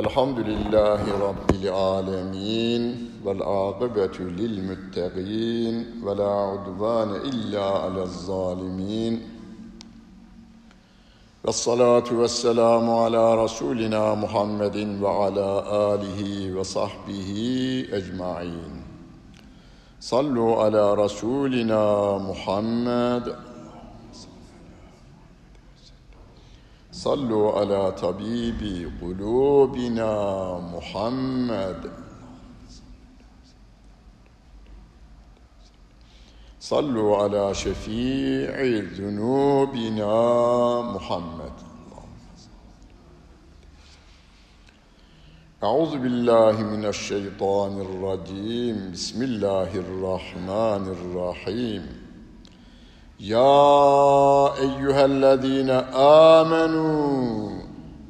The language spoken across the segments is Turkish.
الحمد لله رب العالمين والعاقبة للمتقين ولا عدوان إلا على الظالمين والصلاة والسلام على رسولنا محمد وعلى آله وصحبه أجمعين صلوا على رسولنا محمد صلوا على طبيب قلوبنا محمد صلوا على شفيع ذنوبنا محمد أعوذ بالله من الشيطان الرجيم بسم الله الرحمن الرحيم يا أيها الذين آمنوا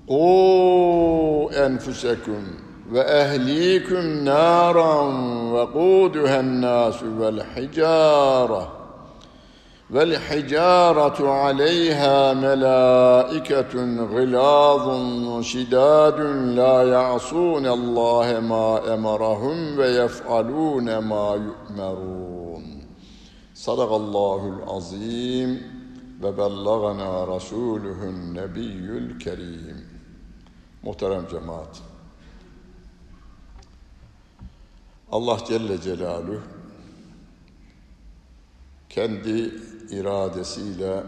قوا أنفسكم وأهليكم نارا وقودها الناس والحجارة والحجارة عليها ملائكة غلاظ شداد لا يعصون الله ما أمرهم ويفعلون ما يؤمرون Sadakallahul azim ve bellagana rasuluhun nebiyyül kerim. Muhterem cemaat. Allah Celle Celaluhu kendi iradesiyle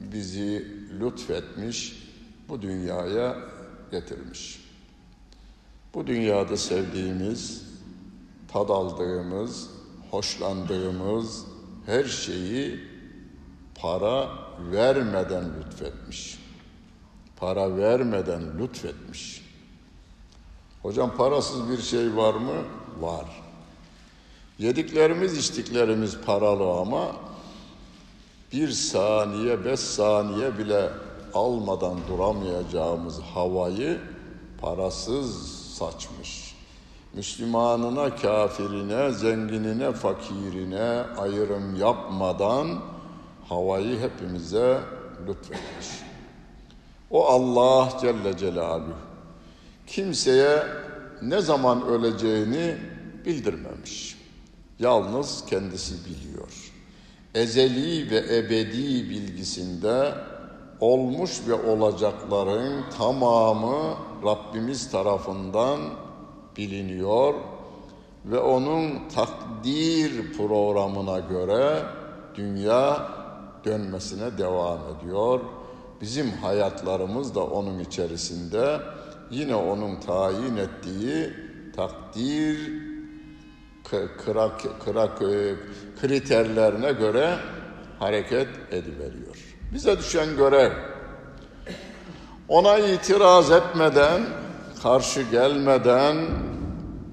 bizi lütfetmiş, bu dünyaya getirmiş. Bu dünyada sevdiğimiz, tad aldığımız, hoşlandığımız, her şeyi para vermeden lütfetmiş. Para vermeden lütfetmiş. Hocam parasız bir şey var mı? Var. Yediklerimiz, içtiklerimiz paralı ama bir saniye, beş saniye bile almadan duramayacağımız havayı parasız saçmış. Müslümanına, kafirine, zenginine, fakirine ayrım yapmadan havayı hepimize lütfetmiş. O Allah Celle Celaluhu kimseye ne zaman öleceğini bildirmemiş. Yalnız kendisi biliyor. Ezeli ve ebedi bilgisinde olmuş ve olacakların tamamı Rabbimiz tarafından biliniyor ve onun takdir programına göre dünya dönmesine devam ediyor. Bizim hayatlarımız da onun içerisinde yine onun tayin ettiği takdir kırak, kırak, kriterlerine göre hareket ediveriyor. Bize düşen görev ona itiraz etmeden, karşı gelmeden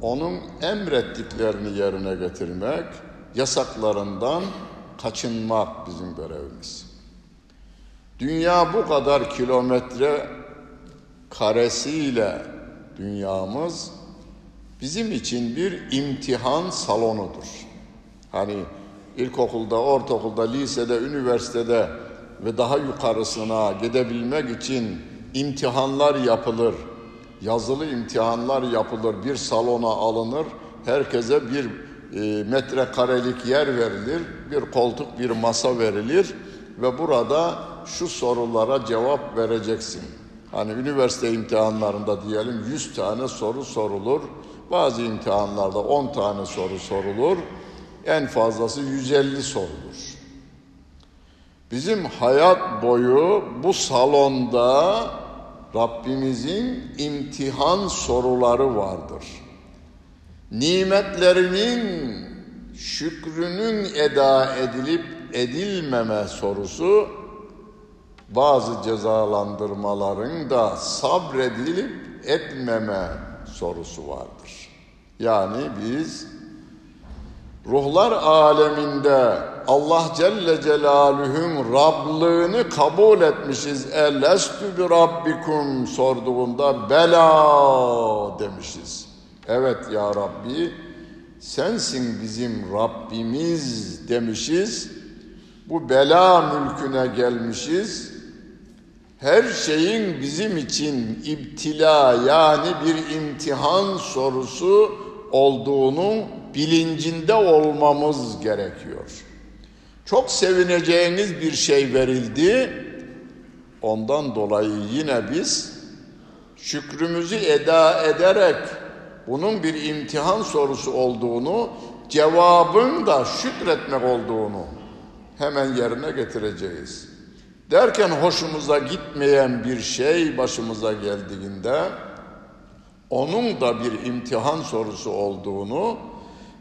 onun emrettiklerini yerine getirmek, yasaklarından kaçınmak bizim görevimiz. Dünya bu kadar kilometre karesiyle dünyamız bizim için bir imtihan salonudur. Hani ilkokulda, ortaokulda, lisede, üniversitede ve daha yukarısına gidebilmek için imtihanlar yapılır. Yazılı imtihanlar yapılır. Bir salona alınır. Herkese bir e, metrekarelik yer verilir. Bir koltuk, bir masa verilir ve burada şu sorulara cevap vereceksin. Hani üniversite imtihanlarında diyelim 100 tane soru sorulur. Bazı imtihanlarda 10 tane soru sorulur. En fazlası 150 sorulur. Bizim hayat boyu bu salonda Rabbimizin imtihan soruları vardır. Nimetlerinin şükrünün eda edilip edilmeme sorusu bazı cezalandırmaların da sabredilip etmeme sorusu vardır. Yani biz ruhlar aleminde Allah Celle Celaluhu'nun Rablığını kabul etmişiz. Elestü bi Rabbikum sorduğunda bela demişiz. Evet ya Rabbi sensin bizim Rabbimiz demişiz. Bu bela mülküne gelmişiz. her şeyin bizim için ibtila yani bir imtihan sorusu olduğunu bilincinde olmamız gerekiyor. Çok sevineceğiniz bir şey verildi. Ondan dolayı yine biz şükrümüzü eda ederek bunun bir imtihan sorusu olduğunu, cevabın da şükretmek olduğunu hemen yerine getireceğiz. Derken hoşumuza gitmeyen bir şey başımıza geldiğinde onun da bir imtihan sorusu olduğunu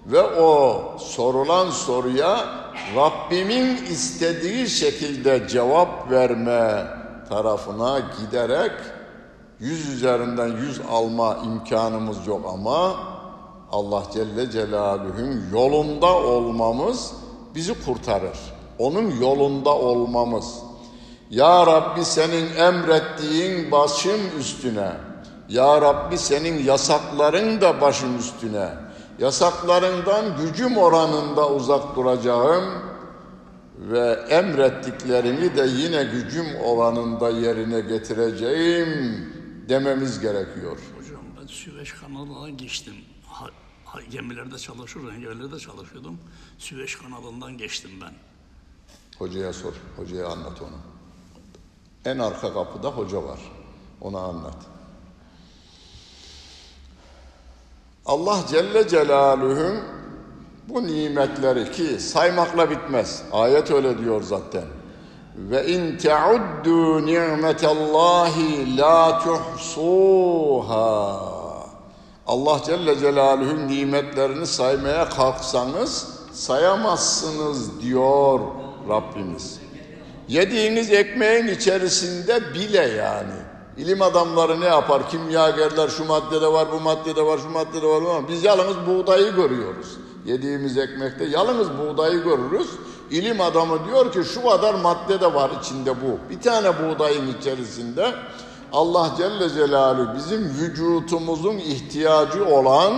ve o sorulan soruya Rabbimin istediği şekilde cevap verme tarafına giderek yüz üzerinden yüz alma imkanımız yok ama Allah Celle Celaluhu'nun yolunda olmamız bizi kurtarır. Onun yolunda olmamız. Ya Rabbi senin emrettiğin başım üstüne. Ya Rabbi senin yasakların da başım üstüne. Yasaklarından gücüm oranında uzak duracağım ve emrettiklerini de yine gücüm oranında yerine getireceğim dememiz gerekiyor. Hocam ben Süveyş kanalından geçtim. Ha, ha, gemilerde çalışırken, gemilerde çalışıyordum. Süveyş kanalından geçtim ben. Hocaya sor, hocaya anlat onu. En arka kapıda hoca var. Ona anlat. Allah Celle Celaluhu'nun bu nimetleri ki saymakla bitmez. Ayet öyle diyor zaten. Ve in teuddu ni'metallahi la tuhsuha. Allah Celle Celaluhu'nun nimetlerini saymaya kalksanız sayamazsınız diyor Rabbimiz. Yediğiniz ekmeğin içerisinde bile yani. İlim adamları ne yapar? Kimyagerler şu maddede var, bu maddede var, şu maddede var. Ama biz yalnız buğdayı görüyoruz. Yediğimiz ekmekte yalnız buğdayı görürüz. İlim adamı diyor ki şu kadar madde de var içinde bu. Bir tane buğdayın içerisinde Allah Celle Celaluhu bizim vücutumuzun ihtiyacı olan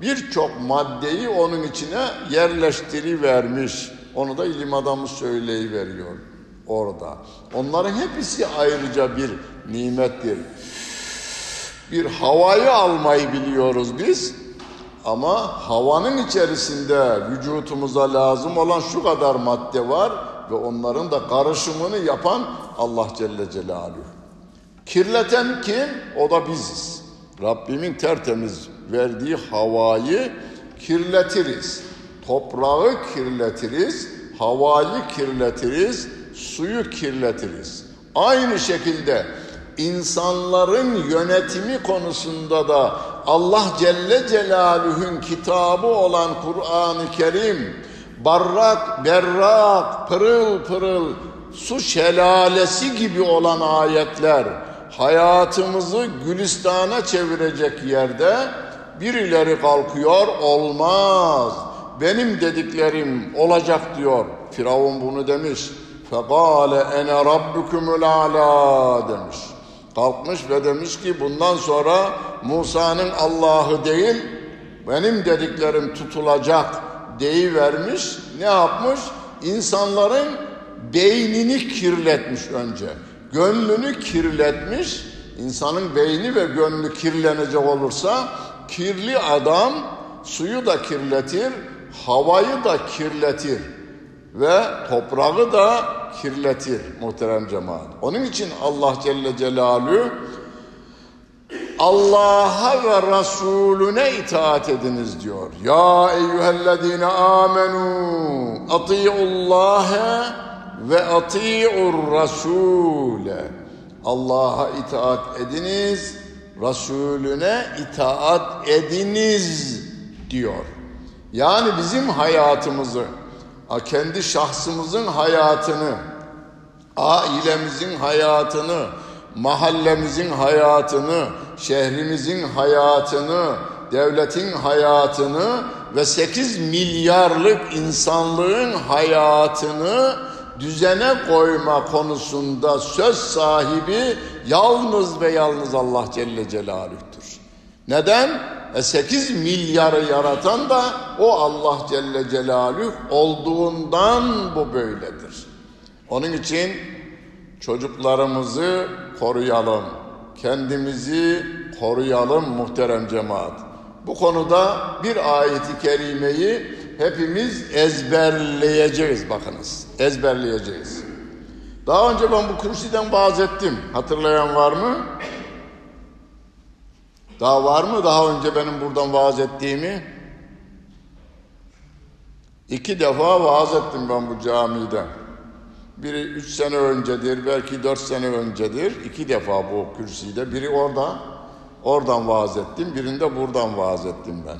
birçok maddeyi onun içine yerleştirivermiş. Onu da ilim adamı söyleyiveriyor orada. Onların hepsi ayrıca bir nimettir. Bir havayı almayı biliyoruz biz. Ama havanın içerisinde vücutumuza lazım olan şu kadar madde var ve onların da karışımını yapan Allah Celle Celaluhu. Kirleten kim? O da biziz. Rabbimin tertemiz verdiği havayı kirletiriz. Toprağı kirletiriz, havayı kirletiriz, suyu kirletiriz. Aynı şekilde insanların yönetimi konusunda da Allah Celle Celaluhu'nun kitabı olan Kur'an-ı Kerim barrak, berrak, pırıl pırıl su şelalesi gibi olan ayetler hayatımızı gülistana çevirecek yerde birileri kalkıyor olmaz. Benim dediklerim olacak diyor. Firavun bunu demiş. Fekale ene rabbukumul ala demiş. Kalkmış ve demiş ki bundan sonra Musa'nın Allah'ı değil benim dediklerim tutulacak deyivermiş. Ne yapmış? İnsanların beynini kirletmiş önce. Gönlünü kirletmiş. İnsanın beyni ve gönlü kirlenecek olursa kirli adam suyu da kirletir, havayı da kirletir ve toprağı da kirletir muhterem cemaat. Onun için Allah Celle Celaluhu Allah'a ve Resulüne itaat ediniz diyor. Ya eyyühellezine amenu ati'ullaha ve ati'ur rasule. Allah'a itaat ediniz, Resulüne itaat ediniz diyor. Yani bizim hayatımızı, kendi şahsımızın hayatını, ailemizin hayatını, mahallemizin hayatını, şehrimizin hayatını, devletin hayatını ve 8 milyarlık insanlığın hayatını düzene koyma konusunda söz sahibi yalnız ve yalnız Allah Celle Celaluh'tur. Neden? E 8 milyarı yaratan da o Allah Celle Celaluhu olduğundan bu böyledir. Onun için çocuklarımızı koruyalım. Kendimizi koruyalım muhterem cemaat. Bu konuda bir ayeti kerimeyi hepimiz ezberleyeceğiz bakınız. Ezberleyeceğiz. Daha önce ben bu kürsüden vaaz ettim. Hatırlayan var mı? Daha var mı daha önce benim buradan vaaz ettiğimi? İki defa vaaz ettim ben bu camide. Biri üç sene öncedir, belki dört sene öncedir. İki defa bu kürsüde. Biri orada, oradan vaaz ettim. Birinde buradan vaaz ettim ben.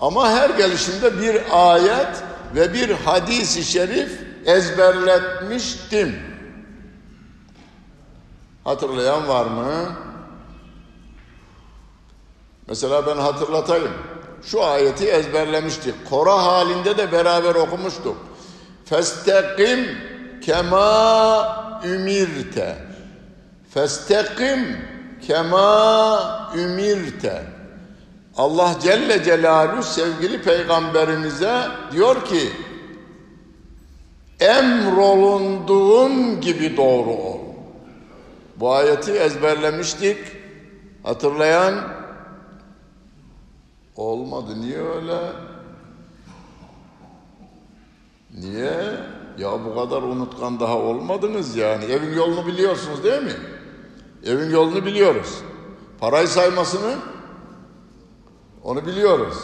Ama her gelişimde bir ayet ve bir hadis-i şerif ezberletmiştim. Hatırlayan var mı? Mesela ben hatırlatayım. Şu ayeti ezberlemiştik. Kora halinde de beraber okumuştuk. Festekim kema ümirte. Festekim kema ümirte. Allah Celle Celaluhu sevgili peygamberimize diyor ki emrolunduğun gibi doğru ol. Bu ayeti ezberlemiştik. Hatırlayan olmadı. Niye öyle? Niye? Ya bu kadar unutkan daha olmadınız yani. Evin yolunu biliyorsunuz değil mi? Evin yolunu biliyoruz. Parayı saymasını onu biliyoruz.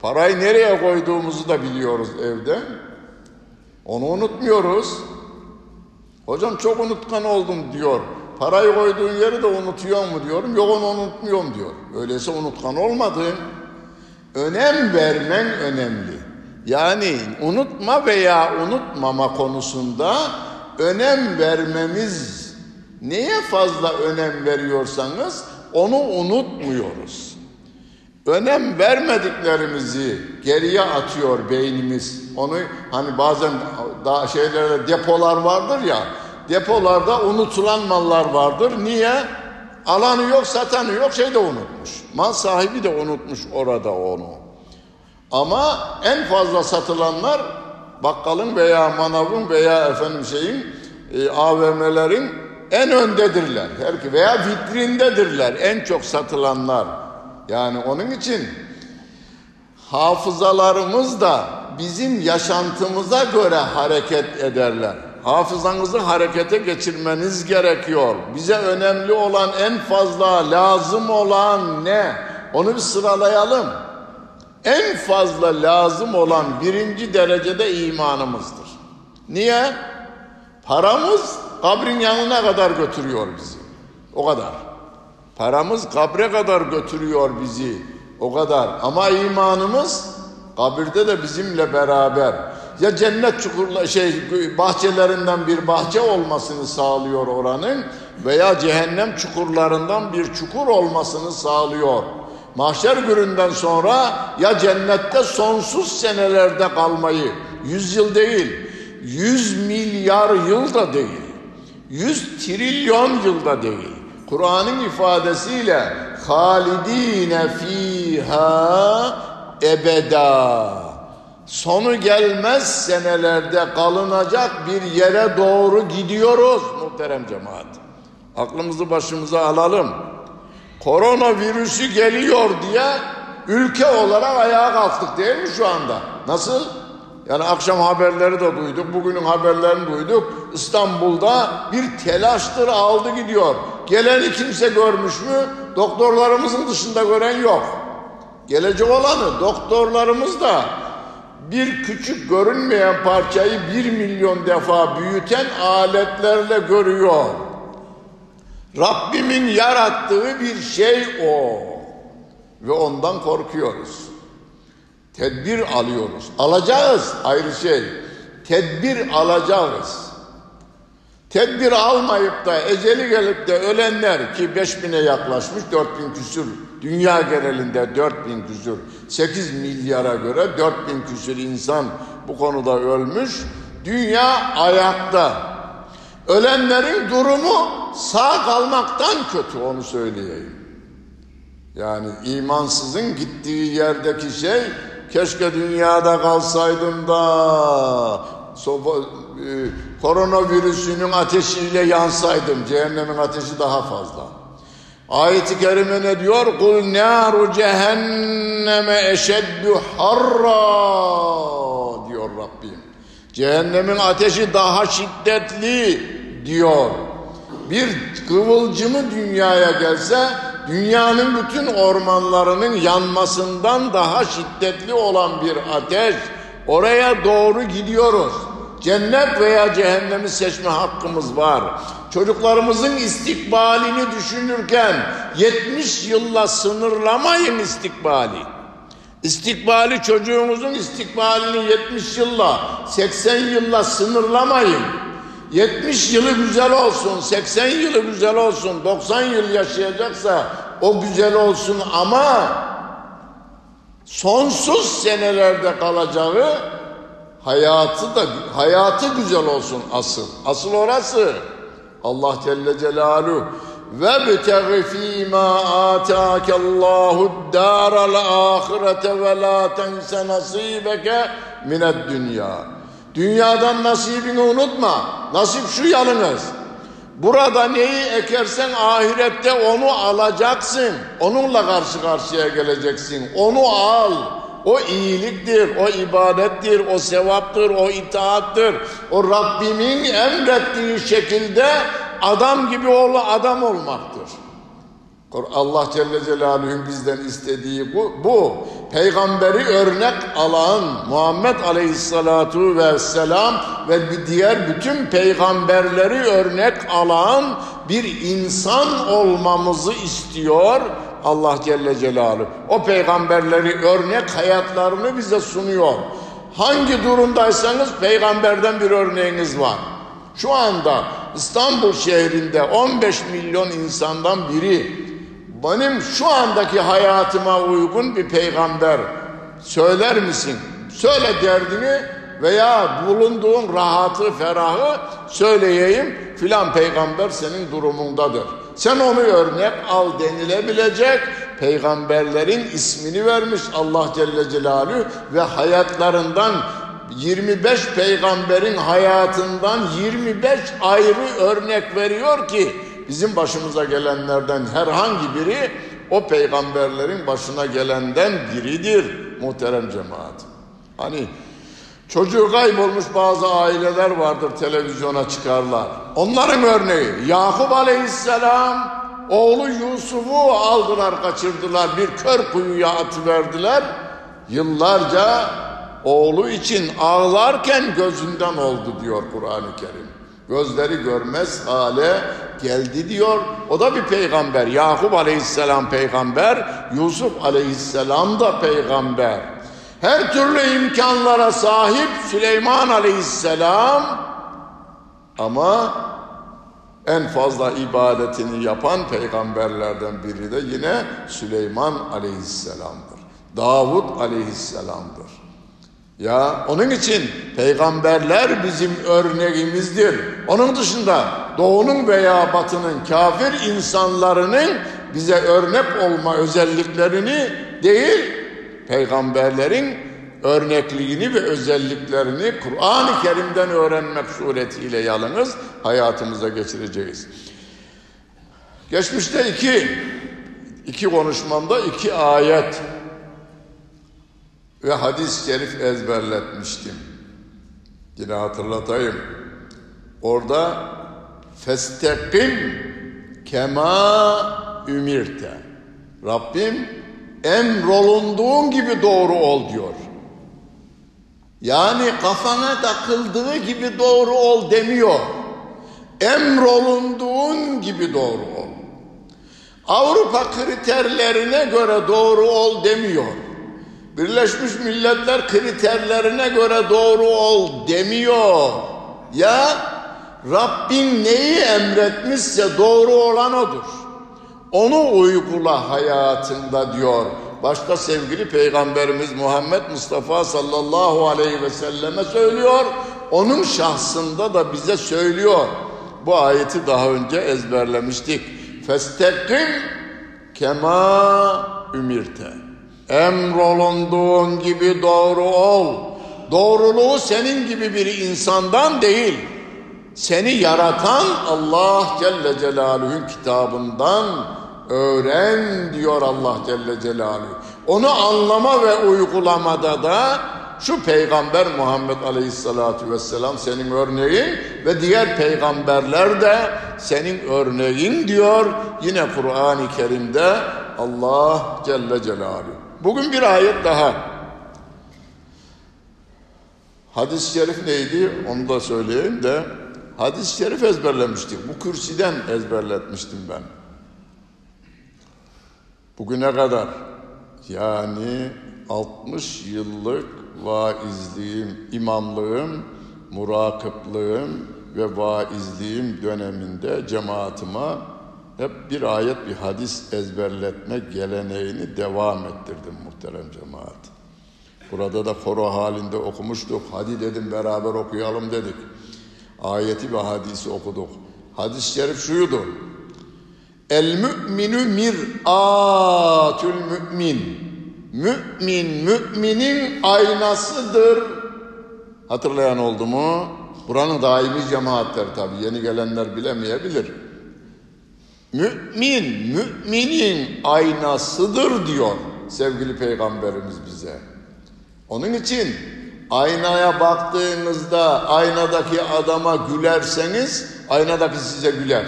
Parayı nereye koyduğumuzu da biliyoruz evde. Onu unutmuyoruz. Hocam çok unutkan oldum diyor. Parayı koyduğun yeri de unutuyor mu diyorum. Yok onu unutmuyorum diyor. Öyleyse unutkan olmadın. Önem vermen önemli. Yani unutma veya unutmama konusunda önem vermemiz neye fazla önem veriyorsanız onu unutmuyoruz. Önem vermediklerimizi geriye atıyor beynimiz. Onu hani bazen daha şeylerde depolar vardır ya. Depolarda unutulan mallar vardır. Niye? Alanı yok, satanı yok, şey de unutmuş. Mal sahibi de unutmuş orada onu. Ama en fazla satılanlar bakkalın veya manavın veya efendim şeyin e, AVM'lerin en öndedirler. Her veya vitrindedirler en çok satılanlar. Yani onun için hafızalarımız da bizim yaşantımıza göre hareket ederler. Hafızanızı harekete geçirmeniz gerekiyor. Bize önemli olan en fazla lazım olan ne? Onu bir sıralayalım. En fazla lazım olan birinci derecede imanımızdır. Niye? Paramız kabrin yanına kadar götürüyor bizi. O kadar. Paramız kabre kadar götürüyor bizi. O kadar. Ama imanımız kabirde de bizimle beraber. Ya cennet çukurla şey bahçelerinden bir bahçe olmasını sağlıyor oranın veya cehennem çukurlarından bir çukur olmasını sağlıyor. Mahşer gününden sonra ya cennette sonsuz senelerde kalmayı, yüz yıl değil, yüz milyar yıl da değil, yüz trilyon yılda değil. Kur'an'ın ifadesiyle halidine fiha ebeda sonu gelmez senelerde kalınacak bir yere doğru gidiyoruz muhterem cemaat. Aklımızı başımıza alalım. Koronavirüsü geliyor diye ülke olarak ayağa kalktık değil mi şu anda? Nasıl? Yani akşam haberleri de duyduk, bugünün haberlerini duyduk. İstanbul'da bir telaştır aldı gidiyor. Geleni kimse görmüş mü? Doktorlarımızın dışında gören yok. Gelecek olanı doktorlarımız da bir küçük görünmeyen parçayı bir milyon defa büyüten aletlerle görüyor. Rabbimin yarattığı bir şey o. Ve ondan korkuyoruz. Tedbir alıyoruz. Alacağız ayrı şey. Tedbir alacağız. Tedbir almayıp da eceli gelip de ölenler ki 5000'e yaklaşmış 4000 küsür dünya genelinde 4000 küsür 8 milyara göre 4000 küsür insan bu konuda ölmüş. Dünya ayakta. Ölenlerin durumu sağ kalmaktan kötü onu söyleyeyim. Yani imansızın gittiği yerdeki şey keşke dünyada kalsaydım da sofa, e, koronavirüsünün ateşiyle yansaydım cehennemin ateşi daha fazla. Ayet-i kerime ne diyor? Kul naru cehenneme eşeddu harra diyor Rabbim. Cehennemin ateşi daha şiddetli diyor. Bir kıvılcımı dünyaya gelse dünyanın bütün ormanlarının yanmasından daha şiddetli olan bir ateş oraya doğru gidiyoruz. Cennet veya cehennemi seçme hakkımız var. Çocuklarımızın istikbalini düşünürken 70 yılla sınırlamayın istikbali. İstikbali çocuğunuzun istikbalini 70 yılla, 80 yılla sınırlamayın. 70 yılı güzel olsun, 80 yılı güzel olsun, 90 yıl yaşayacaksa o güzel olsun ama sonsuz senelerde kalacağı hayatı da hayatı güzel olsun asıl. Asıl orası. Allah Celle Celaluhu ve bitegi fîmâ âtâkallâhu dâral âhirete ve lâ tense nasîbeke mined dünya. Dünyadan nasibini unutma. Nasip şu yalnız. Burada neyi ekersen ahirette onu alacaksın. Onunla karşı karşıya geleceksin. Onu al. O iyiliktir, o ibadettir, o sevaptır, o itaattır. O Rabbimin emrettiği şekilde adam gibi oğlu adam olmaktır. Allah Celle Celaluhu'nun bizden istediği bu, bu. Peygamberi örnek alan Muhammed Aleyhisselatu Vesselam ve diğer bütün peygamberleri örnek alan bir insan olmamızı istiyor Allah Celle Celaluhu. O peygamberleri örnek hayatlarını bize sunuyor. Hangi durumdaysanız peygamberden bir örneğiniz var. Şu anda İstanbul şehrinde 15 milyon insandan biri benim şu andaki hayatıma uygun bir peygamber söyler misin? Söyle derdini veya bulunduğun rahatı, ferahı söyleyeyim filan peygamber senin durumundadır. Sen onu örnek al denilebilecek peygamberlerin ismini vermiş Allah Celle Celaluhu ve hayatlarından 25 peygamberin hayatından 25 ayrı örnek veriyor ki bizim başımıza gelenlerden herhangi biri o peygamberlerin başına gelenden biridir muhterem cemaat. Hani çocuğu kaybolmuş bazı aileler vardır televizyona çıkarlar. Onların örneği Yakup aleyhisselam oğlu Yusuf'u aldılar kaçırdılar bir kör kuyuya atıverdiler. Yıllarca oğlu için ağlarken gözünden oldu diyor Kur'an-ı Kerim. Gözleri görmez hale geldi diyor. O da bir peygamber. Yakup aleyhisselam peygamber, Yusuf aleyhisselam da peygamber. Her türlü imkanlara sahip Süleyman aleyhisselam ama en fazla ibadetini yapan peygamberlerden biri de yine Süleyman aleyhisselamdır. Davud aleyhisselamdır. Ya onun için peygamberler bizim örneğimizdir. Onun dışında doğunun veya batının kafir insanlarının bize örnek olma özelliklerini değil, peygamberlerin örnekliğini ve özelliklerini Kur'an-ı Kerim'den öğrenmek suretiyle yalnız hayatımıza geçireceğiz. Geçmişte iki, iki konuşmamda iki ayet ve hadis-i şerif ezberletmiştim. Yine hatırlatayım. Orada festekim kema ümirte. Rabbim emrolunduğun gibi doğru ol diyor. Yani kafana takıldığı gibi doğru ol demiyor. Emrolunduğun gibi doğru ol. Avrupa kriterlerine göre doğru ol demiyor. Birleşmiş Milletler kriterlerine göre doğru ol demiyor. Ya Rabbin neyi emretmişse doğru olan odur. Onu uygula hayatında diyor. Başta sevgili Peygamberimiz Muhammed Mustafa sallallahu aleyhi ve selleme söylüyor. Onun şahsında da bize söylüyor. Bu ayeti daha önce ezberlemiştik. Festekim kema ümirte. Emrolunduğun gibi doğru ol. Doğruluğu senin gibi bir insandan değil. Seni yaratan Allah Celle Celaluhu'nun kitabından öğren diyor Allah Celle Celaluhu. Onu anlama ve uygulamada da şu peygamber Muhammed Aleyhisselatü Vesselam senin örneğin ve diğer peygamberler de senin örneğin diyor yine Kur'an-ı Kerim'de Allah Celle Celaluhu. Bugün bir ayet daha. Hadis-i şerif neydi onu da söyleyeyim de hadis-i şerif ezberlemiştik. Bu kürsüden ezberletmiştim ben. Bugüne kadar yani 60 yıllık vaizliğim, imamlığım, murakıplığım ve vaizliğim döneminde cemaatime hep bir ayet bir hadis ezberletme geleneğini devam ettirdim muhterem cemaat. Burada da koro halinde okumuştuk. Hadi dedim beraber okuyalım dedik. Ayeti ve hadisi okuduk. Hadis-i şerif şuydu. El müminü mir'atül mümin. Mümin, müminin aynasıdır. Hatırlayan oldu mu? Buranın daimi cemaatleri tabi. Yeni gelenler bilemeyebilir. Mümin, müminin aynasıdır diyor sevgili peygamberimiz bize. Onun için aynaya baktığınızda aynadaki adama gülerseniz aynadaki size güler.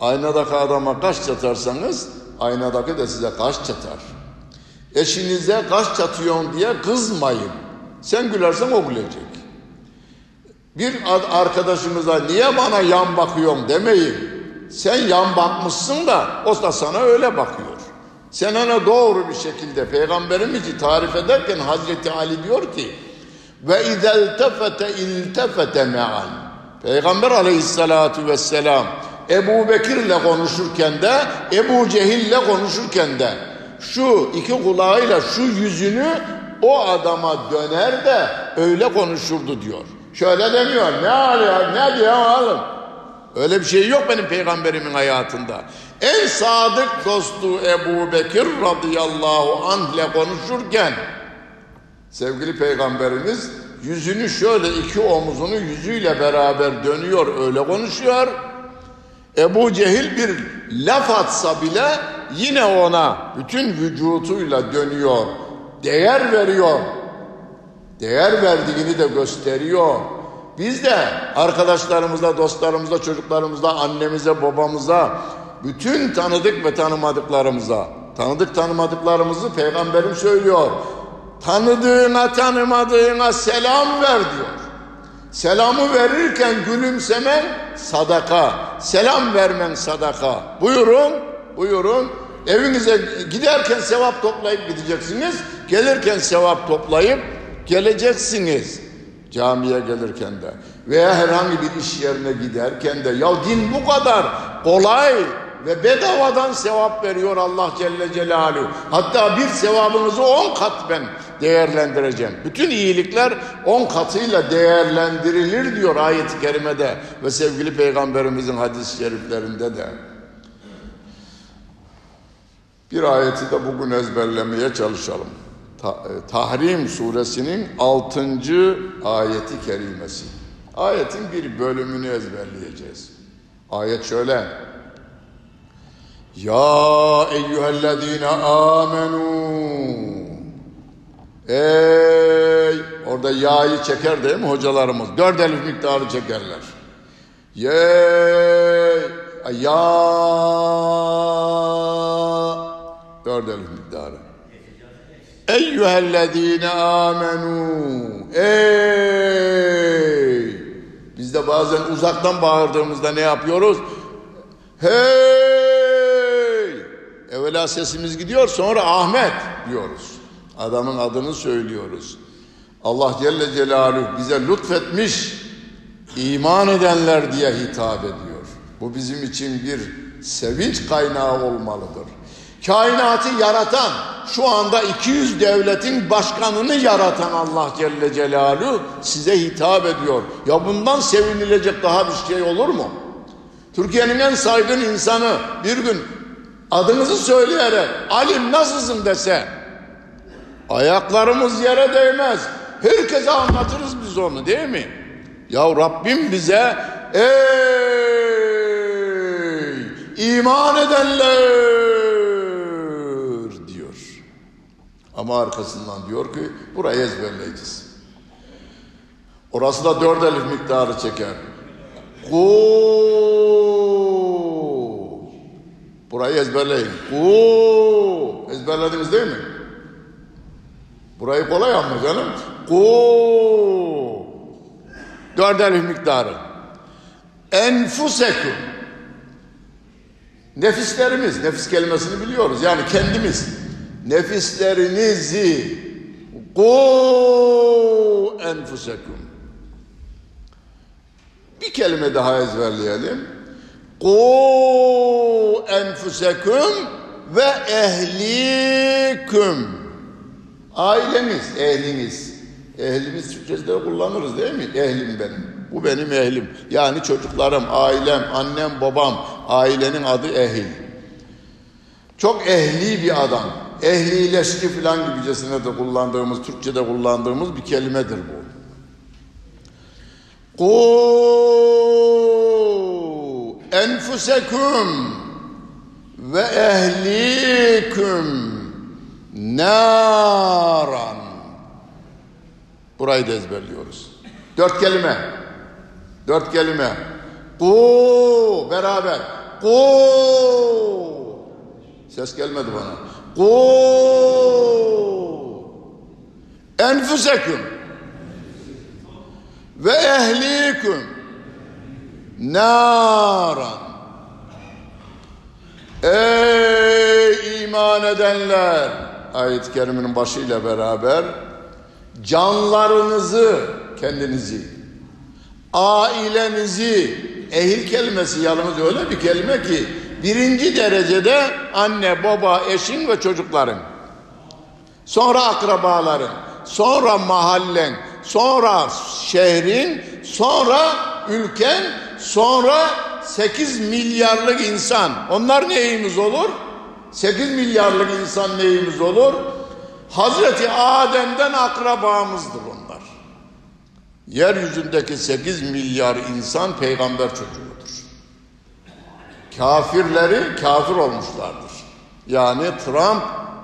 Aynadaki adama kaş çatarsanız aynadaki de size kaş çatar. Eşinize kaş çatıyorsun diye kızmayın. Sen gülersen o gülecek. Bir arkadaşımıza niye bana yan bakıyorsun demeyin. Sen yan bakmışsın da o da sana öyle bakıyor. Sen ona doğru bir şekilde peygamberimizi tarif ederken Hazreti Ali diyor ki ve izel tefete iltefete me'an. Peygamber aleyhissalatu vesselam Ebu Bekir'le konuşurken de Ebu Cehil'le konuşurken de şu iki kulağıyla şu yüzünü o adama döner de öyle konuşurdu diyor. Şöyle demiyor. Ne alıyor? Ne diyor oğlum? Öyle bir şey yok benim peygamberimin hayatında. En sadık dostu Ebu Bekir radıyallahu anh ile konuşurken sevgili peygamberimiz yüzünü şöyle iki omuzunu yüzüyle beraber dönüyor öyle konuşuyor. Ebu Cehil bir laf atsa bile yine ona bütün vücutuyla dönüyor. Değer veriyor. Değer verdiğini de gösteriyor. Biz de arkadaşlarımıza, dostlarımıza, çocuklarımıza, annemize, babamıza, bütün tanıdık ve tanımadıklarımıza, tanıdık tanımadıklarımızı peygamberim söylüyor. Tanıdığına tanımadığına selam ver diyor. Selamı verirken gülümsemen sadaka. Selam vermen sadaka. Buyurun, buyurun. Evinize giderken sevap toplayıp gideceksiniz. Gelirken sevap toplayıp geleceksiniz. Camiye gelirken de veya herhangi bir iş yerine giderken de ya din bu kadar kolay ve bedavadan sevap veriyor Allah Celle Celaluhu. Hatta bir sevabınızı on kat ben değerlendireceğim. Bütün iyilikler on katıyla değerlendirilir diyor ayet-i kerimede ve sevgili peygamberimizin hadis-i şeriflerinde de. Bir ayeti de bugün ezberlemeye çalışalım. Tahrim suresinin 6. ayeti kerimesi. Ayetin bir bölümünü ezberleyeceğiz. Ayet şöyle. Ya eyyühellezine amenu Ey orada ya'yı çeker değil mi hocalarımız? Dört elif miktarı çekerler. Ye ya dört elif miktarı. Eyyühellezine amenu Ey Biz de bazen uzaktan bağırdığımızda ne yapıyoruz? Hey Evvela sesimiz gidiyor sonra Ahmet diyoruz. Adamın adını söylüyoruz. Allah Celle Celaluhu bize lütfetmiş iman edenler diye hitap ediyor. Bu bizim için bir sevinç kaynağı olmalıdır. Kainatı yaratan, şu anda 200 devletin başkanını yaratan Allah Celle Celaluhu size hitap ediyor. Ya bundan sevinilecek daha bir şey olur mu? Türkiye'nin en saygın insanı bir gün adınızı söyleyerek Alim nasılsın dese ayaklarımız yere değmez. Herkese anlatırız biz onu değil mi? Ya Rabbim bize Ey iman edenler diyor. Ama arkasından diyor ki burayı ezberleyeceğiz. Orası da dört elif miktarı çeker. Ku. Burayı ezberleyin. Ku. Ezberlediniz değil mi? Burayı kolay ama canım. Ku. Dört elif miktarı. Enfusekum. Nefislerimiz, nefis kelimesini biliyoruz. Yani kendimiz. Nefislerinizi ku enfusekum. Bir kelime daha ezberleyelim. Ku enfusekum ve ehliküm. Ailemiz, ehliniz. Ehlimiz Türkçe'de kullanırız değil mi? Ehlim benim. Bu benim ehlim. Yani çocuklarım, ailem, annem, babam. Ailenin adı ehil. Çok ehli bir adam. Ehlileşti falan gibicesine de kullandığımız, Türkçe'de kullandığımız bir kelimedir bu. Ku enfusekum ve ehliküm naran. Burayı da ezberliyoruz. Dört kelime. Dört kelime. Ku beraber. Ku. Ses gelmedi bana. Ku enfusekum ve ehlikum naran. Ey iman edenler! Ayet-i kerimenin başıyla beraber canlarınızı, kendinizi, ailenizi, ehil kelimesi yalnız öyle bir kelime ki birinci derecede anne, baba, eşin ve çocukların, sonra akrabaların, sonra mahallen, sonra şehrin, sonra ülken, sonra 8 milyarlık insan. Onlar neyimiz olur? 8 milyarlık insan neyimiz olur? Hazreti Adem'den akrabamızdır onlar. Yeryüzündeki 8 milyar insan peygamber çocuğudur. Kafirleri kafir olmuşlardır. Yani Trump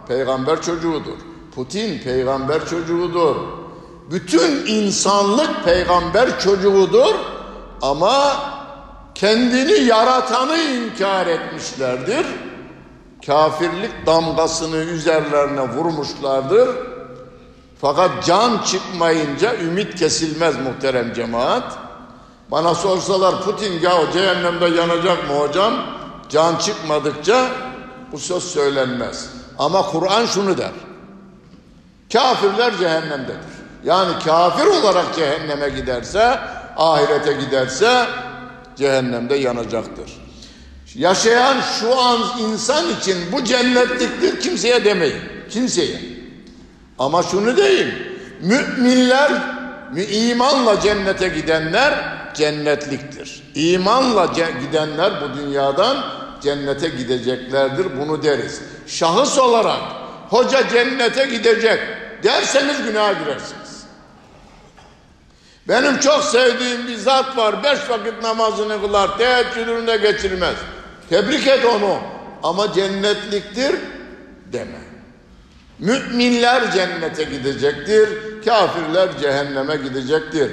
peygamber çocuğudur. Putin peygamber çocuğudur. Bütün insanlık peygamber çocuğudur ama kendini yaratanı inkar etmişlerdir. Kafirlik damgasını üzerlerine vurmuşlardır. Fakat can çıkmayınca ümit kesilmez muhterem cemaat. Bana sorsalar Putin ya o cehennemde yanacak mı hocam? Can çıkmadıkça bu söz söylenmez. Ama Kur'an şunu der. Kafirler cehennemdedir. Yani kafir olarak cehenneme giderse, ahirete giderse cehennemde yanacaktır. Yaşayan şu an insan için bu cennetliktir kimseye demeyin. Kimseye. Ama şunu deyin. Müminler, imanla cennete gidenler cennetliktir. İmanla gidenler bu dünyadan cennete gideceklerdir. Bunu deriz. Şahıs olarak hoca cennete gidecek derseniz günah girersiniz. Benim çok sevdiğim bir zat var. Beş vakit namazını kılar. Teheccüdünü de geçirmez. Tebrik et onu. Ama cennetliktir deme. Müminler cennete gidecektir. Kafirler cehenneme gidecektir.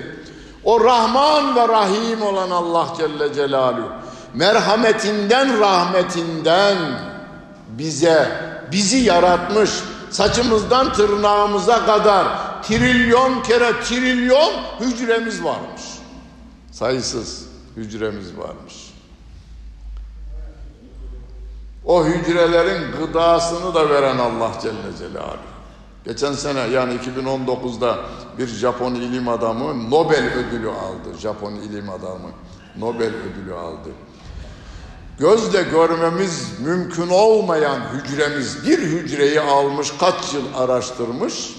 O Rahman ve Rahim olan Allah Celle Celaluhu merhametinden rahmetinden bize bizi yaratmış saçımızdan tırnağımıza kadar trilyon kere trilyon hücremiz varmış. Sayısız hücremiz varmış. O hücrelerin gıdasını da veren Allah Celle Celaluhu. Geçen sene yani 2019'da bir Japon ilim adamı Nobel ödülü aldı. Japon ilim adamı Nobel ödülü aldı. Gözle görmemiz mümkün olmayan hücremiz bir hücreyi almış kaç yıl araştırmış.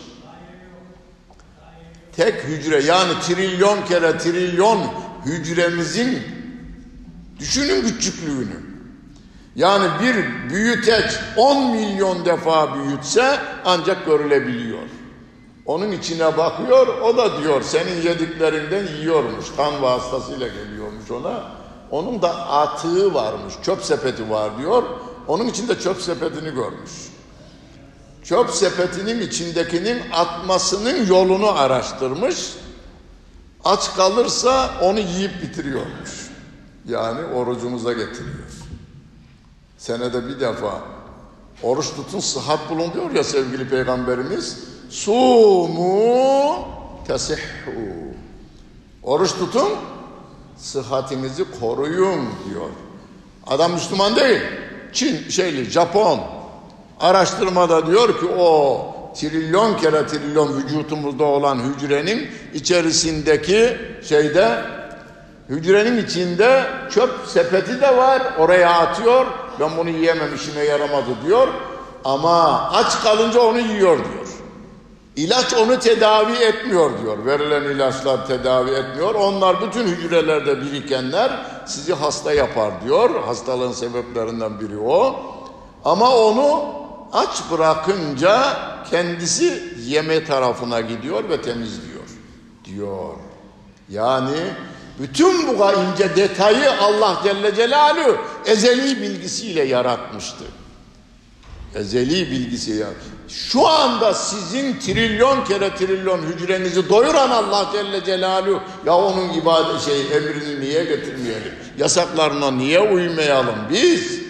Tek hücre yani trilyon kere trilyon hücremizin düşünün küçüklüğünü. Yani bir büyüteç 10 milyon defa büyütse ancak görülebiliyor. Onun içine bakıyor, o da diyor senin yediklerinden yiyormuş. Kan vasıtasıyla geliyormuş ona. Onun da atığı varmış, çöp sepeti var diyor. Onun içinde çöp sepetini görmüş. Çöp sepetinin içindekinin atmasının yolunu araştırmış. Aç kalırsa onu yiyip bitiriyormuş. Yani orucumuza getiriyor. Senede bir defa oruç tutun sıhhat bulun diyor ya sevgili peygamberimiz. Sumu tesihhu. Oruç tutun sıhhatinizi koruyun diyor. Adam Müslüman değil. Çin şeyli Japon araştırmada diyor ki o trilyon kere trilyon vücutumuzda olan hücrenin içerisindeki şeyde hücrenin içinde çöp sepeti de var oraya atıyor ben bunu yiyemem işime yaramadı diyor ama aç kalınca onu yiyor diyor. İlaç onu tedavi etmiyor diyor. Verilen ilaçlar tedavi etmiyor. Onlar bütün hücrelerde birikenler sizi hasta yapar diyor. Hastalığın sebeplerinden biri o. Ama onu aç bırakınca kendisi yeme tarafına gidiyor ve temizliyor diyor. Yani bütün bu ince detayı Allah Celle Celaluhu ezeli bilgisiyle yaratmıştı. Ezeli bilgisi ya. Şu anda sizin trilyon kere trilyon hücrenizi doyuran Allah Celle Celaluhu ya onun ibadet şey emrini niye getirmeyelim? Yasaklarına niye uymayalım biz?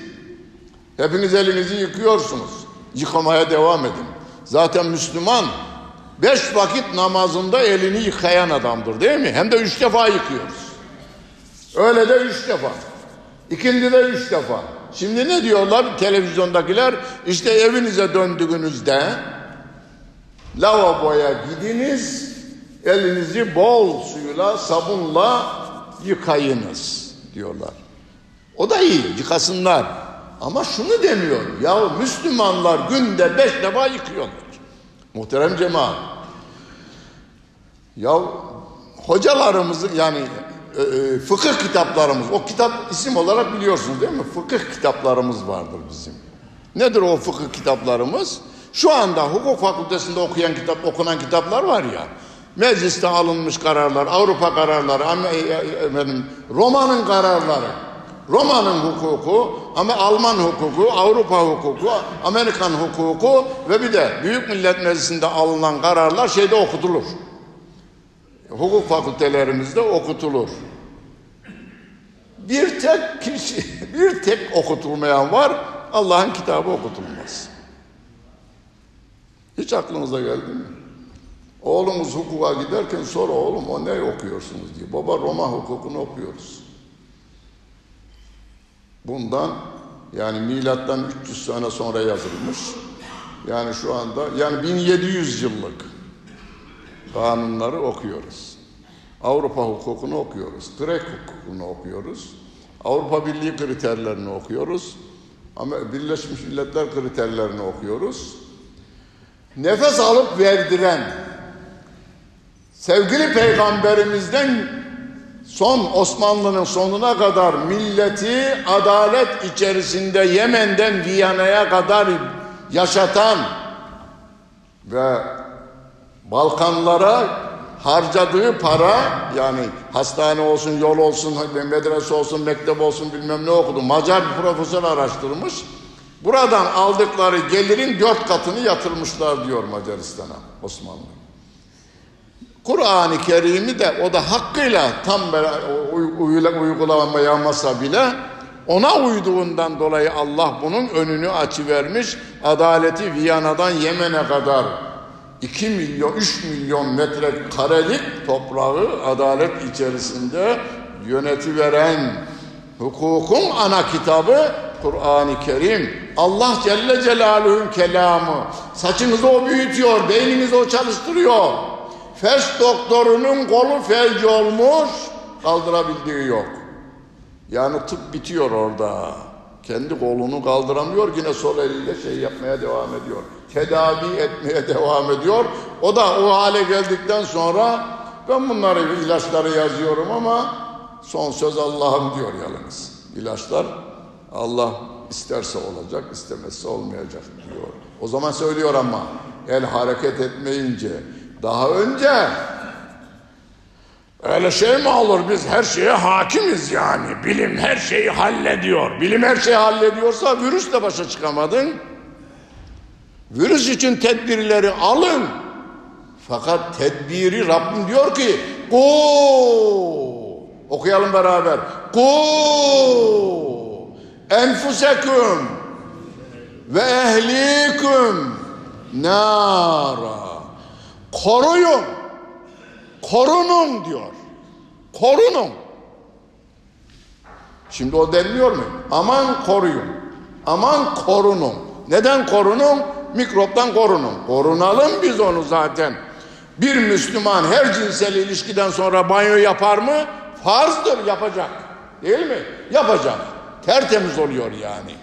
Hepiniz elinizi yıkıyorsunuz. Yıkamaya devam edin. Zaten Müslüman beş vakit namazında elini yıkayan adamdır değil mi? Hem de üç defa yıkıyoruz. Öyle de üç defa. İkindi de üç defa. Şimdi ne diyorlar televizyondakiler? İşte evinize döndüğünüzde lavaboya gidiniz, elinizi bol suyla, sabunla yıkayınız diyorlar. O da iyi, yıkasınlar. Ama şunu demiyor. Ya Müslümanlar günde beş defa yıkıyorlar. Muhterem cemaat. Ya hocalarımızın yani e, e, fıkıh kitaplarımız, o kitap isim olarak biliyorsunuz değil mi? Fıkıh kitaplarımız vardır bizim. Nedir o fıkıh kitaplarımız? Şu anda hukuk fakültesinde okuyan kitap, okunan kitaplar var ya. Mecliste alınmış kararlar, Avrupa kararları, e, efendim, Roma'nın kararları. Roma'nın hukuku, ama Alman hukuku, Avrupa hukuku, Amerikan hukuku ve bir de Büyük Millet Meclisi'nde alınan kararlar şeyde okutulur. Hukuk fakültelerimizde okutulur. Bir tek kişi, bir tek okutulmayan var, Allah'ın kitabı okutulmaz. Hiç aklınıza geldi mi? Oğlumuz hukuka giderken sonra oğlum o ne okuyorsunuz diye. Baba Roma hukukunu okuyoruz. Bundan yani milattan 300 sene sonra yazılmış. Yani şu anda yani 1700 yıllık kanunları okuyoruz. Avrupa hukukunu okuyoruz. Grek hukukunu okuyoruz. Avrupa Birliği kriterlerini okuyoruz. Ama Birleşmiş Milletler kriterlerini okuyoruz. Nefes alıp verdiren sevgili peygamberimizden son Osmanlı'nın sonuna kadar milleti adalet içerisinde Yemen'den Viyana'ya kadar yaşatan ve Balkanlara harcadığı para yani hastane olsun, yol olsun, medrese olsun, mektep olsun bilmem ne okudu. Macar bir profesör araştırmış. Buradan aldıkları gelirin dört katını yatırmışlar diyor Macaristan'a Osmanlı. Kur'an-ı Kerim'i de o da hakkıyla tam uygulamaya bile ona uyduğundan dolayı Allah bunun önünü açıvermiş. Adaleti Viyana'dan Yemen'e kadar 2 milyon 3 milyon metre karelik toprağı adalet içerisinde yönetiveren hukukun ana kitabı Kur'an-ı Kerim. Allah Celle Celaluhu'nun kelamı. Saçınızı o büyütüyor, beyninizi o çalıştırıyor. Felç doktorunun kolu felç olmuş, kaldırabildiği yok. Yani tıp bitiyor orada. Kendi kolunu kaldıramıyor, yine sol eliyle şey yapmaya devam ediyor. Tedavi etmeye devam ediyor. O da o hale geldikten sonra ben bunları ilaçları yazıyorum ama son söz Allah'ım diyor yalnız. İlaçlar Allah isterse olacak, istemezse olmayacak diyor. O zaman söylüyor ama el hareket etmeyince, Daha önce öyle şey mi olur biz her şeye hakimiz yani. Bilim her şeyi hallediyor. Bilim her şeyi hallediyorsa virüsle başa çıkamadın. Virüs için tedbirleri alın. Fakat tedbiri Rabbim diyor ki Ku okuyalım beraber. Ku enfuseküm ve ehliküm nara. Koruyun. Korunun diyor. Korunun. Şimdi o denmiyor mu? Aman koruyun. Aman korunun. Neden korunun? Mikroptan korunun. Korunalım biz onu zaten. Bir Müslüman her cinsel ilişkiden sonra banyo yapar mı? Farzdır yapacak. Değil mi? Yapacak. Tertemiz oluyor yani.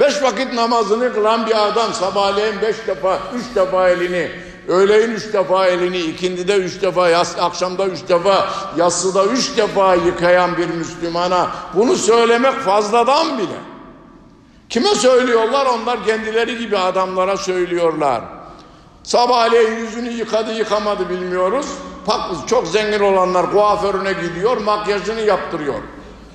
Beş vakit namazını kılan bir adam sabahleyin beş defa, üç defa elini, öğleyin üç defa elini, ikindide üç defa, yas, akşamda üç defa, yassıda üç defa yıkayan bir Müslümana bunu söylemek fazladan bile. Kime söylüyorlar? Onlar kendileri gibi adamlara söylüyorlar. Sabahleyin yüzünü yıkadı yıkamadı bilmiyoruz. Pak, çok zengin olanlar kuaförüne gidiyor, makyajını yaptırıyor.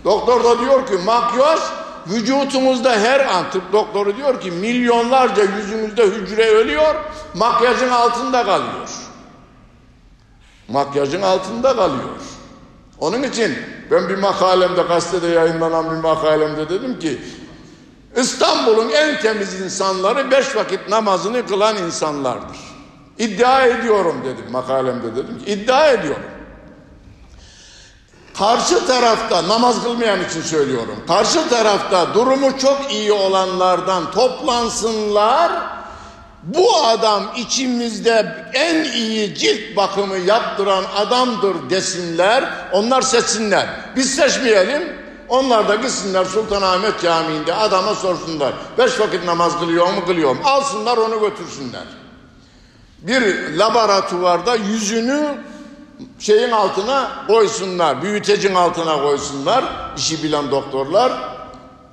Doktor da diyor ki makyaj vücutumuzda her an tıp doktoru diyor ki milyonlarca yüzümüzde hücre ölüyor, makyajın altında kalıyor. Makyajın altında kalıyor. Onun için ben bir makalemde gazetede yayınlanan bir makalemde dedim ki İstanbul'un en temiz insanları beş vakit namazını kılan insanlardır. İddia ediyorum dedim makalemde dedim ki iddia ediyorum. Karşı tarafta namaz kılmayan için söylüyorum. Karşı tarafta durumu çok iyi olanlardan toplansınlar. Bu adam içimizde en iyi cilt bakımı yaptıran adamdır desinler. Onlar seçsinler. Biz seçmeyelim. Onlar da gitsinler Sultanahmet Camii'nde adama sorsunlar. Beş vakit namaz kılıyor mu kılıyor mu? Alsınlar onu götürsünler. Bir laboratuvarda yüzünü şeyin altına koysunlar. Büyütecin altına koysunlar. işi bilen doktorlar.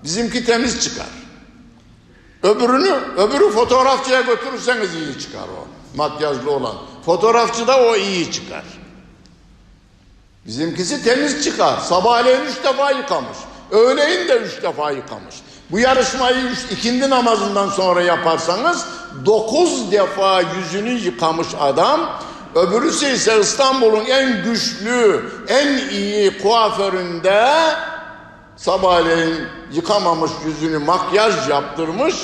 Bizimki temiz çıkar. Öbürünü, öbürü fotoğrafçıya götürürseniz iyi çıkar o. Makyajlı olan. Fotoğrafçıda o iyi çıkar. Bizimkisi temiz çıkar. Sabahleyin üç defa yıkamış. Öğleyin de üç defa yıkamış. Bu yarışmayı üç, ikindi namazından sonra yaparsanız dokuz defa yüzünü yıkamış adam. Öbürüsü ise İstanbul'un en güçlü, en iyi kuaföründe sabahleyin yıkamamış yüzünü makyaj yaptırmış.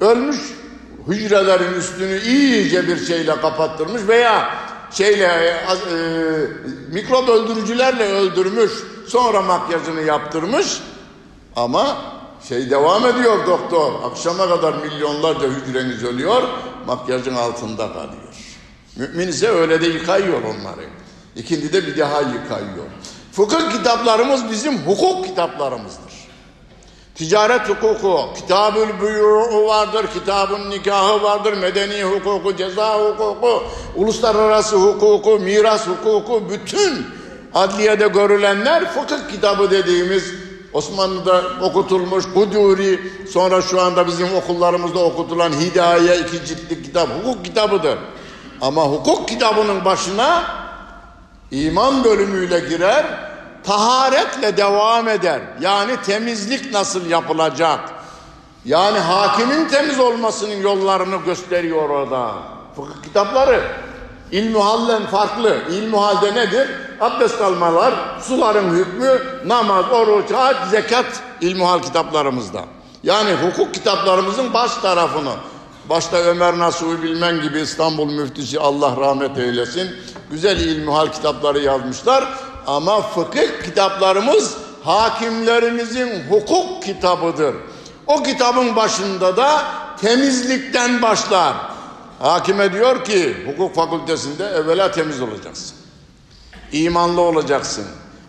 Ölmüş hücrelerin üstünü iyice bir şeyle kapattırmış veya şeyle e, e, mikrop öldürücülerle öldürmüş. Sonra makyajını yaptırmış. Ama şey devam ediyor doktor. Akşama kadar milyonlarca hücreniz ölüyor. Makyajın altında kalıyor. Mümin ise öyle de yıkayıyor onları. İkindi de bir daha yıkayıyor. Fıkıh kitaplarımız bizim hukuk kitaplarımızdır. Ticaret hukuku, kitabül büyû'u vardır, kitabın nikahı vardır, medeni hukuku, ceza hukuku, uluslararası hukuku, miras hukuku, bütün adliyede görülenler fıkıh kitabı dediğimiz Osmanlı'da okutulmuş Kuduri, sonra şu anda bizim okullarımızda okutulan Hidaye iki ciltlik kitap, hukuk kitabıdır. Ama hukuk kitabının başına iman bölümüyle girer, taharetle devam eder. Yani temizlik nasıl yapılacak? Yani hakimin temiz olmasının yollarını gösteriyor orada. Fıkıh kitapları. İlmuhallen farklı. İlmuhalde nedir? Abdest almalar, suların hükmü, namaz, oruç, hac, zekat ilmuhal kitaplarımızda. Yani hukuk kitaplarımızın baş tarafını Başta Ömer Nasuhi Bilmen gibi İstanbul müftüsü Allah rahmet eylesin. Güzel ilmihal kitapları yazmışlar. Ama fıkıh kitaplarımız hakimlerimizin hukuk kitabıdır. O kitabın başında da temizlikten başlar. Hakime diyor ki hukuk fakültesinde evvela temiz olacaksın. İmanlı olacaksın.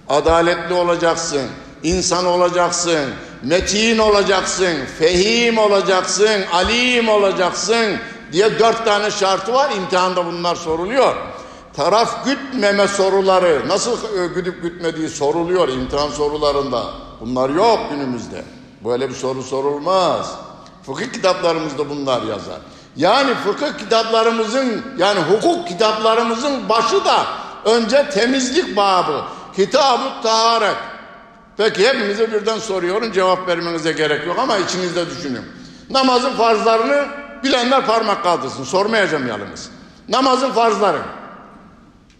Adaletli olacaksın. insan olacaksın metin olacaksın, fehim olacaksın, alim olacaksın diye dört tane şartı var. İmtihanda bunlar soruluyor. Taraf gütmeme soruları nasıl güdüp gütmediği soruluyor imtihan sorularında. Bunlar yok günümüzde. Böyle bir soru sorulmaz. Fıkıh kitaplarımızda bunlar yazar. Yani fıkıh kitaplarımızın yani hukuk kitaplarımızın başı da önce temizlik babı. Kitab-ı taharet. Peki hepinize birden soruyorum cevap vermenize gerek yok ama içinizde düşünün. Namazın farzlarını bilenler parmak kaldırsın. Sormayacağım yalnız. Namazın farzları.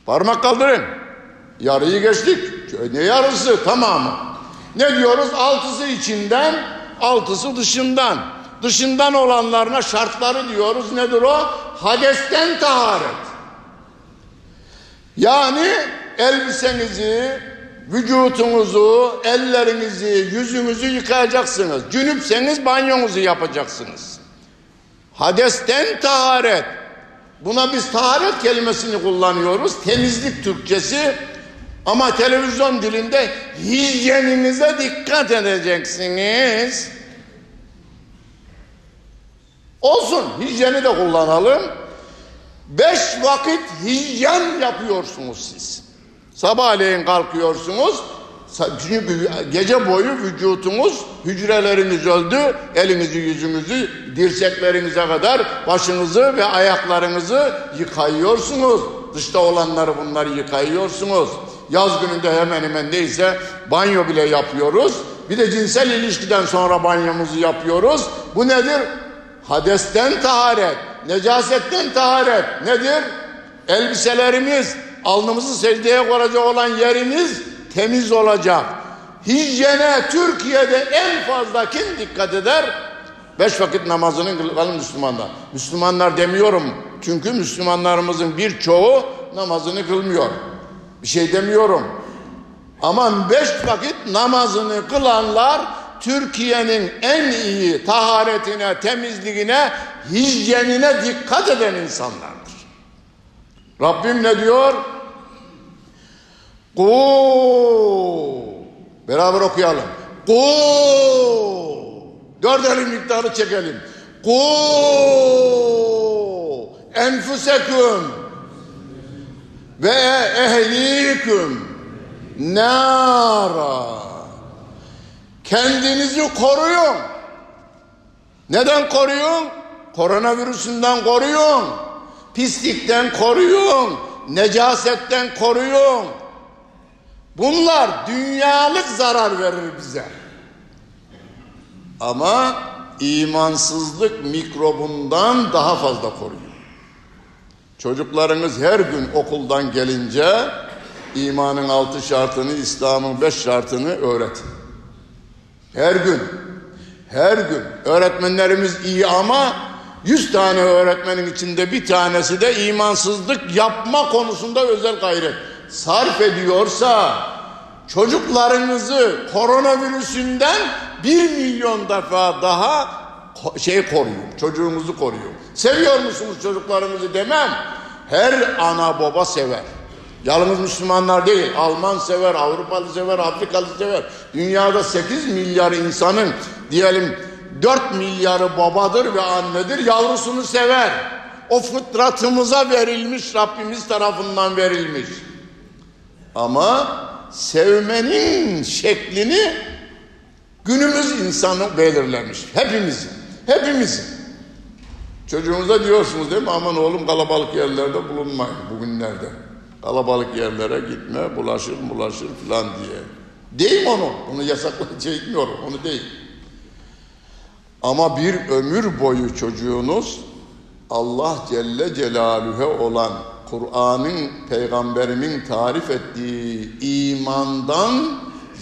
Parmak kaldırın. Yarıyı geçtik. Ne yarısı? Tamamı. Ne diyoruz? Altısı içinden, altısı dışından. Dışından olanlarına şartları diyoruz. Nedir o? Hadesten taharet. Yani elbisenizi, vücutunuzu, ellerinizi, yüzünüzü yıkayacaksınız. Cünüpseniz banyonuzu yapacaksınız. Hadesten taharet. Buna biz taharet kelimesini kullanıyoruz. Temizlik Türkçesi. Ama televizyon dilinde hijyeninize dikkat edeceksiniz. Olsun hijyeni de kullanalım. Beş vakit hijyen yapıyorsunuz siz. Sabahleyin kalkıyorsunuz. Çünkü gece boyu vücutunuz, hücreleriniz öldü. Elinizi, yüzünüzü, dirseklerinize kadar başınızı ve ayaklarınızı yıkayıyorsunuz. Dışta olanları bunları yıkayıyorsunuz. Yaz gününde hemen hemen neyse banyo bile yapıyoruz. Bir de cinsel ilişkiden sonra banyomuzu yapıyoruz. Bu nedir? Hadesten taharet, necasetten taharet nedir? Elbiselerimiz, alnımızı secdeye koyacak olan yerimiz temiz olacak. Hijyene Türkiye'de en fazla kim dikkat eder? Beş vakit namazını kılan Müslümanlar. Müslümanlar demiyorum. Çünkü Müslümanlarımızın birçoğu namazını kılmıyor. Bir şey demiyorum. Ama beş vakit namazını kılanlar Türkiye'nin en iyi taharetine, temizliğine, hijyenine dikkat eden insanlardır. Rabbim ne diyor? Ku. Beraber okuyalım. Ku. Dört elin miktarı çekelim. Ku. Enfuseküm. Ve ehliküm. Nara. Kendinizi koruyun. Neden koruyun? Koronavirüsünden koruyun. Pislikten koruyun. Necasetten koruyun. Bunlar dünyalık zarar verir bize. Ama imansızlık mikrobundan daha fazla koruyor. Çocuklarınız her gün okuldan gelince imanın altı şartını, İslam'ın beş şartını öğretin. Her gün, her gün. Öğretmenlerimiz iyi ama yüz tane öğretmenin içinde bir tanesi de imansızlık yapma konusunda özel gayret sarf ediyorsa çocuklarınızı koronavirüsünden bir milyon defa daha şey koruyun, çocuğunuzu koruyun. Seviyor musunuz çocuklarınızı demem. Her ana baba sever. Yalnız Müslümanlar değil, Alman sever, Avrupalı sever, Afrikalı sever. Dünyada 8 milyar insanın diyelim 4 milyarı babadır ve annedir, yavrusunu sever. O fıtratımıza verilmiş, Rabbimiz tarafından verilmiş. Ama sevmenin şeklini günümüz insanı belirlemiş. Hepimizin, hepimizin. Çocuğunuza diyorsunuz değil mi? Aman oğlum kalabalık yerlerde bulunmayın bugünlerde. Kalabalık yerlere gitme, bulaşır bulaşır filan diye. Değil onu? Bunu yasaklayıcı şey onu değil. Ama bir ömür boyu çocuğunuz Allah Celle Celaluhu olan Kur'an'ın peygamberimin tarif ettiği imandan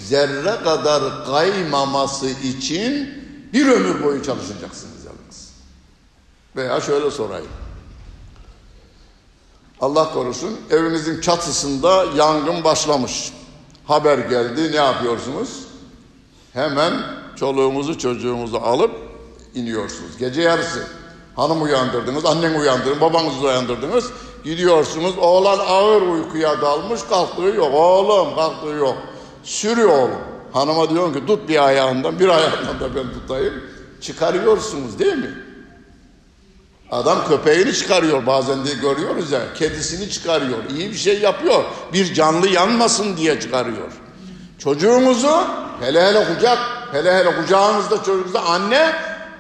zerre kadar kaymaması için bir ömür boyu çalışacaksınız yalnız. Veya şöyle sorayım. Allah korusun evinizin çatısında yangın başlamış. Haber geldi ne yapıyorsunuz? Hemen çoluğumuzu çocuğumuzu alıp iniyorsunuz. Gece yarısı hanım uyandırdınız, annen uyandırdınız, babanızı uyandırdınız. Gidiyorsunuz oğlan ağır uykuya dalmış kalktığı yok. Oğlum kalktığı yok. Sürüyor oğlum. Hanıma diyorum ki tut bir ayağından bir ayağından da ben tutayım. Çıkarıyorsunuz değil mi? Adam köpeğini çıkarıyor bazen de görüyoruz ya. Kedisini çıkarıyor. İyi bir şey yapıyor. Bir canlı yanmasın diye çıkarıyor. Çocuğumuzu hele hele kucak, hele hele kucağınızda çocuğunuzda anne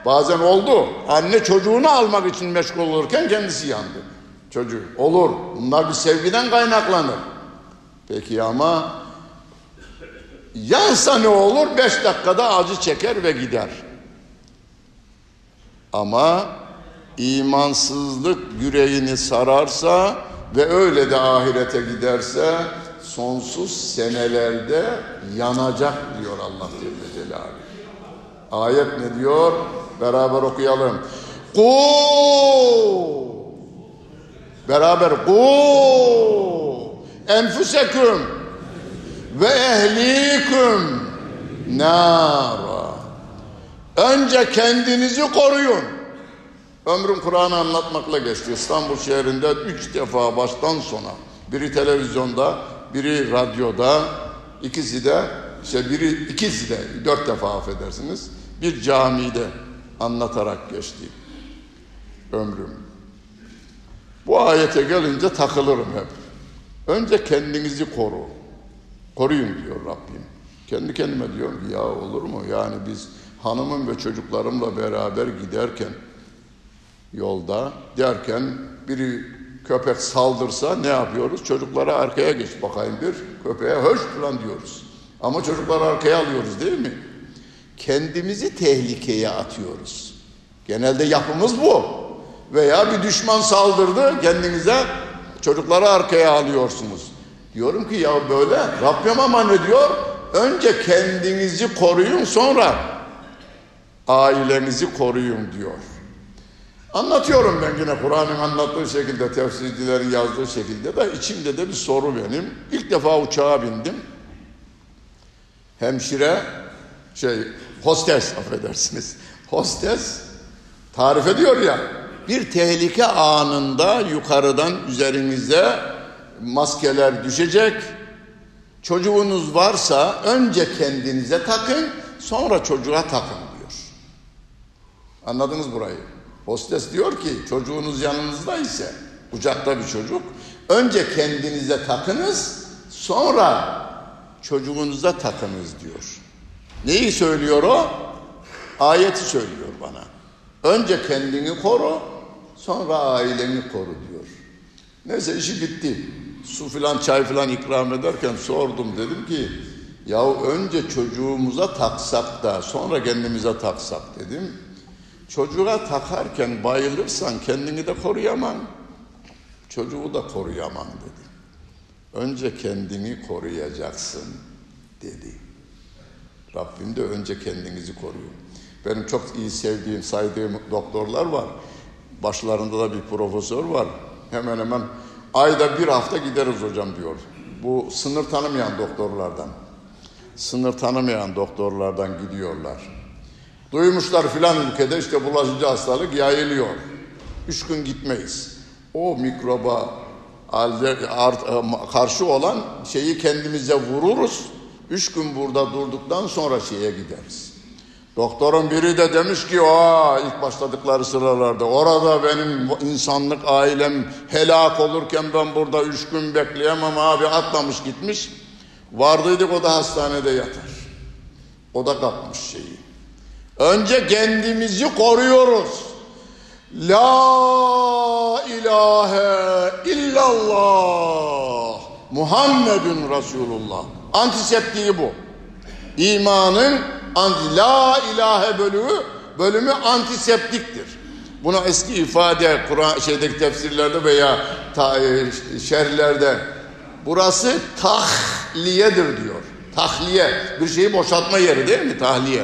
Bazen oldu. Anne çocuğunu almak için meşgul olurken kendisi yandı. Çocuğu. Olur. Bunlar bir sevgiden kaynaklanır. Peki ama yansa ne olur? Beş dakikada acı çeker ve gider. Ama imansızlık yüreğini sararsa ve öyle de ahirete giderse sonsuz senelerde yanacak diyor Allah Celle Celaluhu. Ayet ne diyor? Beraber okuyalım. Ku Beraber ku enfuseküm ve ehliküm nara. Önce kendinizi koruyun. Ömrüm Kur'an'ı anlatmakla geçti. İstanbul şehrinde üç defa baştan sona. Biri televizyonda, biri radyoda, ikisi de, işte biri, ikisi de dört defa affedersiniz. Bir camide anlatarak geçti ömrüm. Bu ayete gelince takılırım hep. Önce kendinizi koru. Koruyun diyor Rabbim. Kendi kendime diyorum ki ya olur mu? Yani biz hanımım ve çocuklarımla beraber giderken yolda derken biri köpek saldırsa ne yapıyoruz? Çocuklara arkaya geç bakayım bir köpeğe höş falan diyoruz. Ama çocukları arkaya alıyoruz değil mi? Kendimizi tehlikeye atıyoruz. Genelde yapımız bu. Veya bir düşman saldırdı kendinize çocukları arkaya alıyorsunuz. Diyorum ki ya böyle Rabbim ama ne diyor? Önce kendinizi koruyun sonra ailenizi koruyun diyor. Anlatıyorum ben yine Kur'an'ın anlattığı şekilde, tefsircilerin yazdığı şekilde de içimde de bir soru benim. İlk defa uçağa bindim. Hemşire, şey, hostes affedersiniz. Hostes tarif ediyor ya, bir tehlike anında yukarıdan üzerinize maskeler düşecek. Çocuğunuz varsa önce kendinize takın, sonra çocuğa takın diyor. Anladınız burayı? Hostes diyor ki çocuğunuz yanınızda ise kucakta bir çocuk önce kendinize takınız sonra çocuğunuza takınız diyor. Neyi söylüyor o? Ayeti söylüyor bana. Önce kendini koru sonra aileni koru diyor. Neyse işi bitti. Su filan çay filan ikram ederken sordum dedim ki ya önce çocuğumuza taksak da sonra kendimize taksak dedim. Çocuğa takarken bayılırsan kendini de koruyamam. Çocuğu da koruyamam dedi. Önce kendini koruyacaksın dedi. Rabbim de önce kendinizi koruyun. Benim çok iyi sevdiğim, saydığım doktorlar var. Başlarında da bir profesör var. Hemen hemen ayda bir hafta gideriz hocam diyor. Bu sınır tanımayan doktorlardan. Sınır tanımayan doktorlardan gidiyorlar. Duymuşlar filan ülkede işte bulaşıcı hastalık yayılıyor. Üç gün gitmeyiz. O mikroba karşı olan şeyi kendimize vururuz. Üç gün burada durduktan sonra şeye gideriz. Doktorun biri de demiş ki o ilk başladıkları sıralarda orada benim insanlık ailem helak olurken ben burada üç gün bekleyemem abi atlamış gitmiş. Vardıydık o da hastanede yatar. O da kapmış şeyi. Önce kendimizi koruyoruz. La ilahe illallah Muhammedun Resulullah. Antiseptiği bu. İmanın anti la ilahe bölümü bölümü antiseptiktir. Buna eski ifade Kur'an şeydeki tefsirlerde veya ta, e, şerhlerde burası tahliyedir diyor. Tahliye bir şeyi boşaltma yeri değil mi tahliye?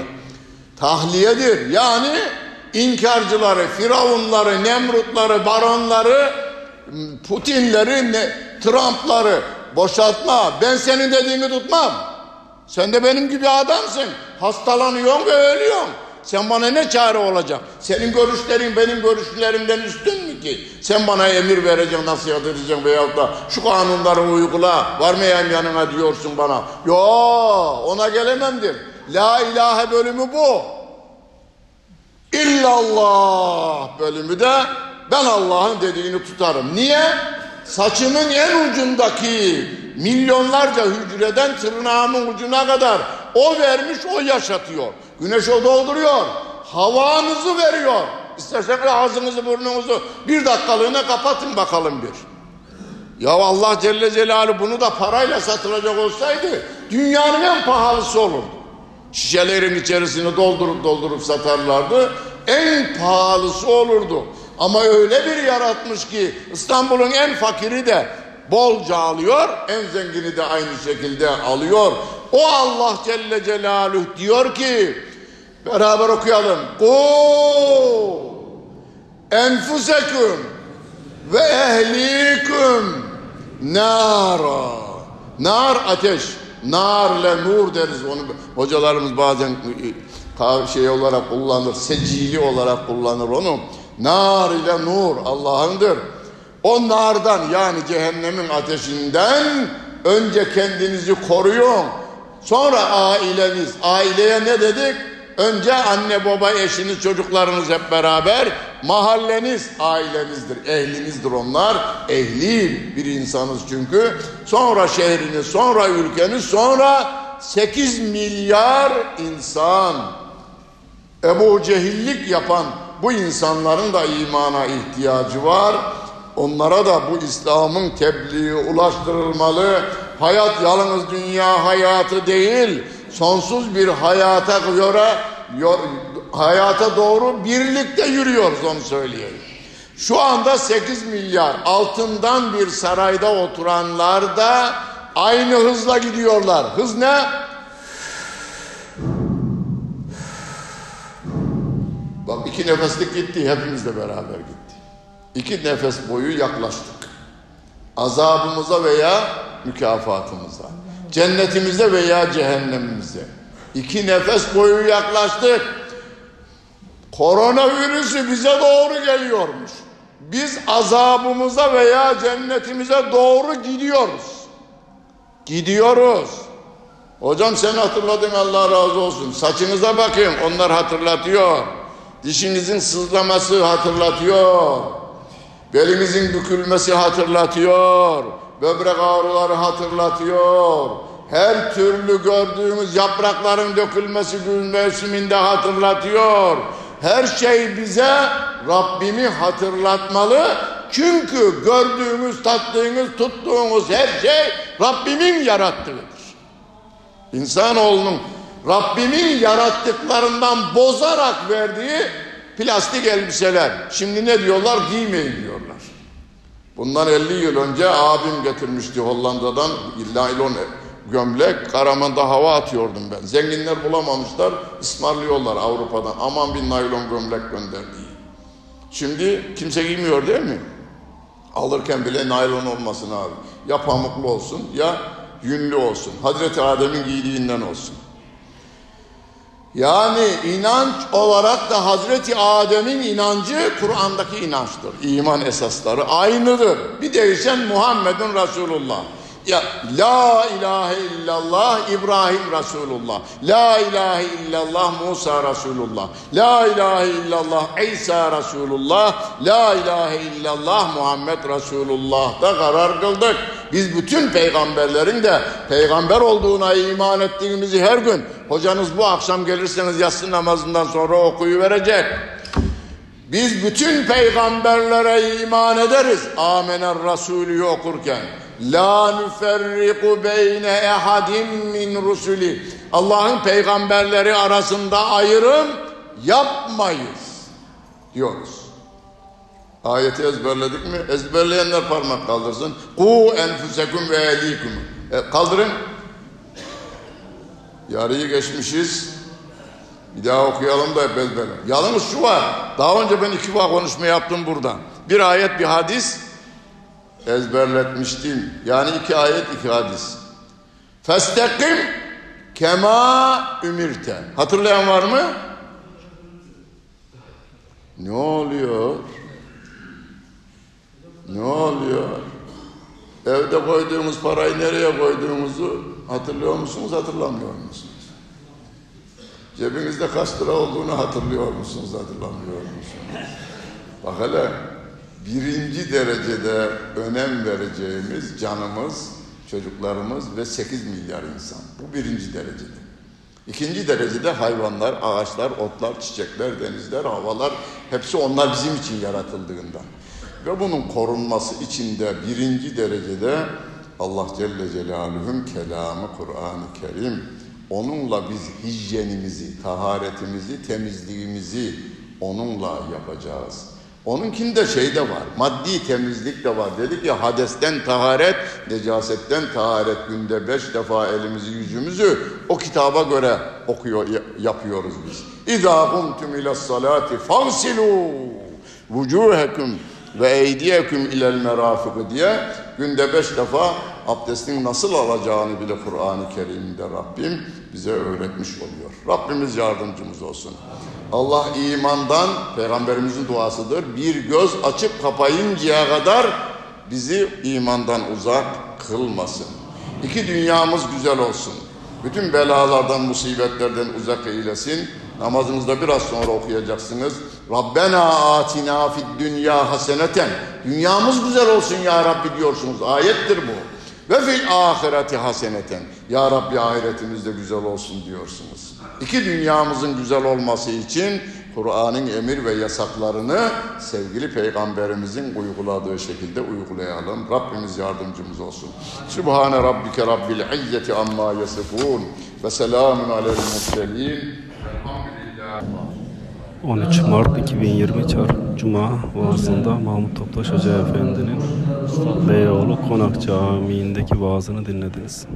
Tahliyedir. Yani inkarcıları, firavunları, nemrutları, baronları, Putinleri, Trump'ları boşaltma. Ben senin dediğini tutmam. Sen de benim gibi adamsın. Hastalanıyorsun ve ölüyorsun. Sen bana ne çare olacak? Senin görüşlerin benim görüşlerimden üstün mü ki? Sen bana emir vereceksin, nasihat edeceksin veyahut da şu kanunları uygula, varmayayım yanına diyorsun bana. Yo, ona gelememdir. La ilahe bölümü bu. İllallah bölümü de ben Allah'ın dediğini tutarım. Niye? Saçımın en ucundaki milyonlarca hücreden tırnağımın ucuna kadar o vermiş o yaşatıyor. Güneş o dolduruyor. havanızı veriyor. İsterseniz ağzınızı burnunuzu bir dakikalığına kapatın bakalım bir. Ya Allah Celle Celaluhu bunu da parayla satılacak olsaydı dünyanın en pahalısı olurdu. Şişelerin içerisini doldurup doldurup satarlardı. En pahalısı olurdu. Ama öyle bir yaratmış ki İstanbul'un en fakiri de bolca alıyor, en zengini de aynı şekilde alıyor. O Allah Celle Celaluhu diyor ki beraber okuyalım. Ku enfuseküm ve ehliküm nara. Nar ateş. Nar ile nur deriz onu. Hocalarımız bazen şey olarak kullanır, secili olarak kullanır onu. Nar ile nur Allah'ındır. O nardan yani cehennemin ateşinden önce kendinizi koruyun. Sonra aileniz, aileye ne dedik? Önce anne baba eşiniz çocuklarınız hep beraber mahalleniz ailenizdir ehlinizdir onlar ehli bir insanız çünkü sonra şehriniz sonra ülkeniz sonra 8 milyar insan Ebu Cehillik yapan bu insanların da imana ihtiyacı var onlara da bu İslam'ın tebliği ulaştırılmalı hayat yalnız dünya hayatı değil sonsuz bir hayata göre hayata doğru birlikte yürüyoruz onu söyleyelim. Şu anda 8 milyar altından bir sarayda oturanlar da aynı hızla gidiyorlar. Hız ne? Bak iki nefeslik gitti hepimizle beraber gitti. İki nefes boyu yaklaştık. Azabımıza veya mükafatımıza. Cennetimize veya cehennemimize. İki nefes boyu yaklaştık. Koronavirüsü bize doğru geliyormuş. Biz azabımıza veya cennetimize doğru gidiyoruz. Gidiyoruz. Hocam sen hatırladın Allah razı olsun. Saçınıza bakın onlar hatırlatıyor. Dişinizin sızlaması hatırlatıyor. Belinizin bükülmesi hatırlatıyor böbrek ağrıları hatırlatıyor. Her türlü gördüğümüz yaprakların dökülmesi gün mevsiminde hatırlatıyor. Her şey bize Rabbimi hatırlatmalı. Çünkü gördüğümüz, tattığımız, tuttuğumuz her şey Rabbimin yarattığıdır. İnsanoğlunun Rabbimin yarattıklarından bozarak verdiği plastik elbiseler. Şimdi ne diyorlar? Giymeyin diyorlar. Bundan 50 yıl önce abim getirmişti Hollanda'dan naylon gömlek. Karaman'da hava atıyordum ben. Zenginler bulamamışlar, ısmarlıyorlar Avrupa'dan. Aman bir naylon gömlek gönderdi. Şimdi kimse giymiyor değil mi? Alırken bile naylon olmasın abi. Ya pamuklu olsun ya yünlü olsun. Hazreti Adem'in giydiğinden olsun. Yani inanç olarak da Hazreti Adem'in inancı Kur'an'daki inançtır. İman esasları aynıdır. Bir değişen Muhammedun Resulullah. Ya La ilahe illallah İbrahim Resulullah. La ilahe illallah Musa Resulullah. La ilahe illallah İsa Resulullah. La ilahe illallah Muhammed Resulullah da karar kıldık. Biz bütün peygamberlerin de peygamber olduğuna iman ettiğimizi her gün hocanız bu akşam gelirseniz yatsı namazından sonra okuyu verecek. Biz bütün peygamberlere iman ederiz. Amener Resulü okurken. La nüferriku beyne ehadim min rusuli. Allah'ın peygamberleri arasında ayrım yapmayız diyoruz. Ayeti ezberledik mi? Ezberleyenler parmak kaldırsın. Ku enfusekum ve ehlikum. E, kaldırın. Yarıyı geçmişiz. Bir daha okuyalım da hep ezberle. Yalnız şu var. Daha önce ben iki var konuşma yaptım burada. Bir ayet bir hadis ezberletmiştim. Yani iki ayet iki hadis. Festekim kema ümirte. Hatırlayan var mı? Ne oluyor? Ne oluyor? Evde koyduğumuz parayı nereye koyduğumuzu hatırlıyor musunuz, hatırlamıyor musunuz? Cebinizde kaç lira olduğunu hatırlıyor musunuz, hatırlamıyor musunuz? Bak hele birinci derecede önem vereceğimiz canımız, çocuklarımız ve 8 milyar insan. Bu birinci derecede. İkinci derecede hayvanlar, ağaçlar, otlar, çiçekler, denizler, havalar hepsi onlar bizim için yaratıldığından. Ve bunun korunması için de birinci derecede Allah Celle Celaluhu'nun kelamı Kur'an-ı Kerim. Onunla biz hijyenimizi, taharetimizi, temizliğimizi onunla yapacağız. Onunkinde şey de var, maddi temizlik de var. Dedik ya hadesten taharet, necasetten taharet günde beş defa elimizi yüzümüzü o kitaba göre okuyor, ya- yapıyoruz biz. İzâ kumtum ilas salati fagsilû vucuhekum ve eydiyeküm ilel merafıkı diye günde beş defa abdestin nasıl alacağını bile Kur'an-ı Kerim'de Rabbim bize öğretmiş oluyor. Rabbimiz yardımcımız olsun. Allah imandan, Peygamberimizin duasıdır, bir göz açıp kapayıncaya kadar bizi imandan uzak kılmasın. İki dünyamız güzel olsun. Bütün belalardan, musibetlerden uzak eylesin. Namazınızda biraz sonra okuyacaksınız. Rabbena atina fid dünya haseneten. Dünyamız güzel olsun ya Rabbi diyorsunuz. Ayettir bu. Ve fil ahireti haseneten. Ya Rabbi ahiretimiz de güzel olsun diyorsunuz. İki dünyamızın güzel olması için Kur'an'ın emir ve yasaklarını sevgili peygamberimizin uyguladığı şekilde uygulayalım. Rabbimiz yardımcımız olsun. Sübhane rabbike rabbil izzeti amma yasifun ve selamun alel murselin. 13 Mart 2020 Çar Cuma vaazında Mahmut Toptaş Hoca Efendi'nin Beyoğlu Konak Camii'ndeki vaazını dinlediniz.